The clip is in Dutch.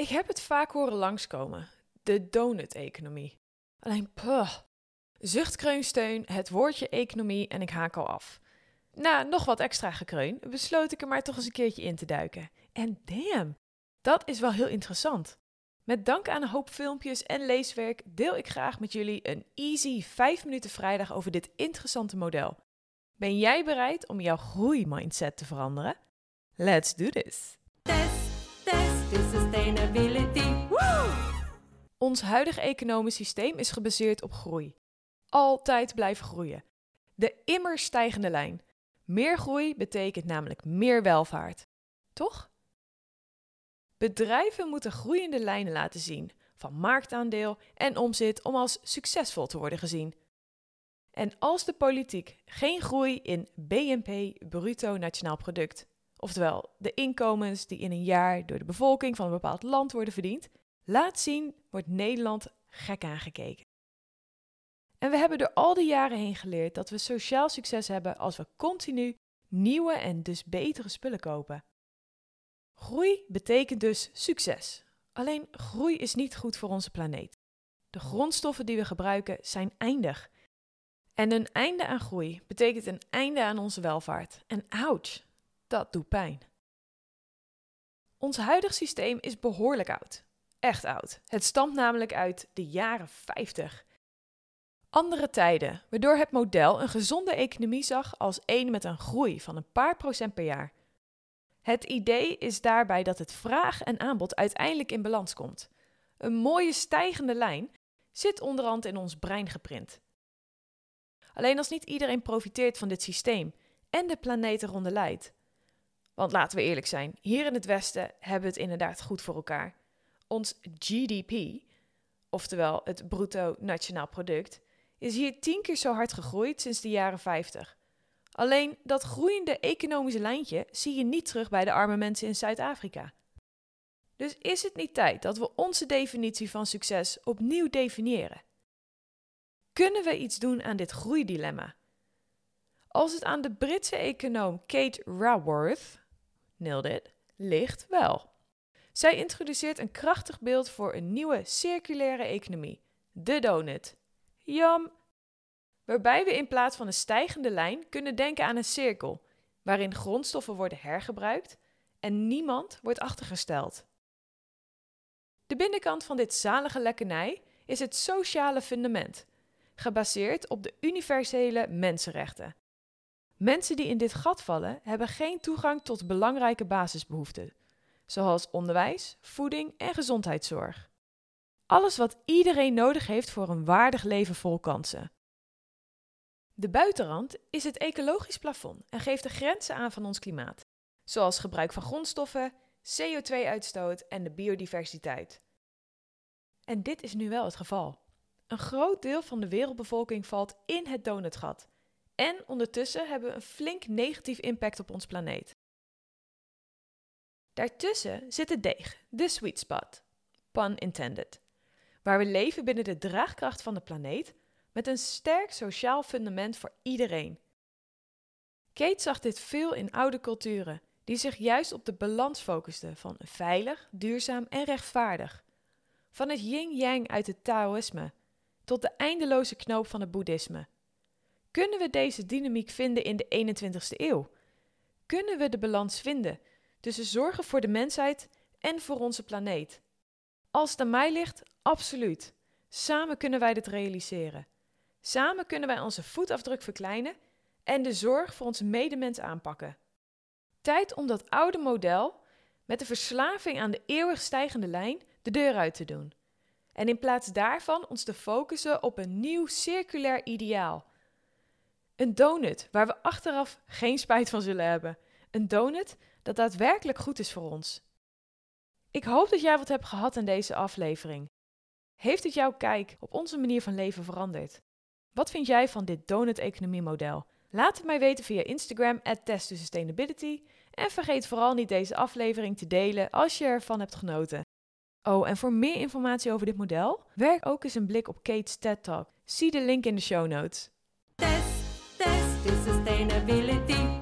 Ik heb het vaak horen langskomen. De donut-economie. Alleen, puh. Zuchtkreunsteun, het woordje economie en ik haak al af. Na nog wat extra gekreun besloot ik er maar toch eens een keertje in te duiken. En damn, dat is wel heel interessant. Met dank aan een hoop filmpjes en leeswerk deel ik graag met jullie een easy 5 minuten vrijdag over dit interessante model. Ben jij bereid om jouw groeimindset te veranderen? Let's do this! Sustainability. Woo! Ons huidige economisch systeem is gebaseerd op groei. Altijd blijven groeien. De immer stijgende lijn. Meer groei betekent namelijk meer welvaart. Toch? Bedrijven moeten groeiende lijnen laten zien, van marktaandeel en omzet om als succesvol te worden gezien. En als de politiek geen groei in BNP, bruto nationaal product, oftewel de inkomens die in een jaar door de bevolking van een bepaald land worden verdiend, laat zien, wordt Nederland gek aangekeken. En we hebben door al die jaren heen geleerd dat we sociaal succes hebben als we continu nieuwe en dus betere spullen kopen. Groei betekent dus succes. Alleen groei is niet goed voor onze planeet. De grondstoffen die we gebruiken zijn eindig. En een einde aan groei betekent een einde aan onze welvaart. En ouch, dat doet pijn. Ons huidig systeem is behoorlijk oud. Echt oud. Het stamt namelijk uit de jaren 50. Andere tijden, waardoor het model een gezonde economie zag als één met een groei van een paar procent per jaar. Het idee is daarbij dat het vraag en aanbod uiteindelijk in balans komt. Een mooie stijgende lijn zit onderhand in ons brein geprint. Alleen als niet iedereen profiteert van dit systeem en de planeet eronder leidt. Want laten we eerlijk zijn, hier in het Westen hebben we het inderdaad goed voor elkaar. Ons GDP, oftewel het bruto nationaal product, is hier tien keer zo hard gegroeid sinds de jaren 50. Alleen dat groeiende economische lijntje zie je niet terug bij de arme mensen in Zuid-Afrika. Dus is het niet tijd dat we onze definitie van succes opnieuw definiëren? Kunnen we iets doen aan dit groeidilemma? Als het aan de Britse econoom Kate Raworth, nailed it, ligt wel. Zij introduceert een krachtig beeld voor een nieuwe circulaire economie, de donut. Jam, waarbij we in plaats van een stijgende lijn kunnen denken aan een cirkel, waarin grondstoffen worden hergebruikt en niemand wordt achtergesteld. De binnenkant van dit zalige lekkernij is het sociale fundament, gebaseerd op de universele mensenrechten. Mensen die in dit gat vallen, hebben geen toegang tot belangrijke basisbehoeften, zoals onderwijs, voeding en gezondheidszorg. Alles wat iedereen nodig heeft voor een waardig leven vol kansen. De buitenrand is het ecologisch plafond en geeft de grenzen aan van ons klimaat, zoals gebruik van grondstoffen, CO2-uitstoot en de biodiversiteit. En dit is nu wel het geval. Een groot deel van de wereldbevolking valt in het donutgat. En ondertussen hebben we een flink negatief impact op ons planeet. Daartussen zit de deeg, de sweet spot, pun intended, waar we leven binnen de draagkracht van de planeet met een sterk sociaal fundament voor iedereen. Kate zag dit veel in oude culturen, die zich juist op de balans focusten van veilig, duurzaam en rechtvaardig. Van het yin-yang uit het Taoïsme tot de eindeloze knoop van het boeddhisme. Kunnen we deze dynamiek vinden in de 21ste eeuw? Kunnen we de balans vinden tussen zorgen voor de mensheid en voor onze planeet? Als het aan mij ligt, absoluut. Samen kunnen wij dit realiseren. Samen kunnen wij onze voetafdruk verkleinen en de zorg voor onze medemens aanpakken. Tijd om dat oude model met de verslaving aan de eeuwig stijgende lijn de deur uit te doen. En in plaats daarvan ons te focussen op een nieuw circulair ideaal. Een donut waar we achteraf geen spijt van zullen hebben. Een donut dat daadwerkelijk goed is voor ons. Ik hoop dat jij wat hebt gehad aan deze aflevering. Heeft het jouw kijk op onze manier van leven veranderd? Wat vind jij van dit donut-economie-model? Laat het mij weten via Instagram at Sustainability en vergeet vooral niet deze aflevering te delen als je ervan hebt genoten. Oh, en voor meer informatie over dit model, werk ook eens een blik op Kate's TED Talk. Zie de link in de show notes. Test, test, is sustainability.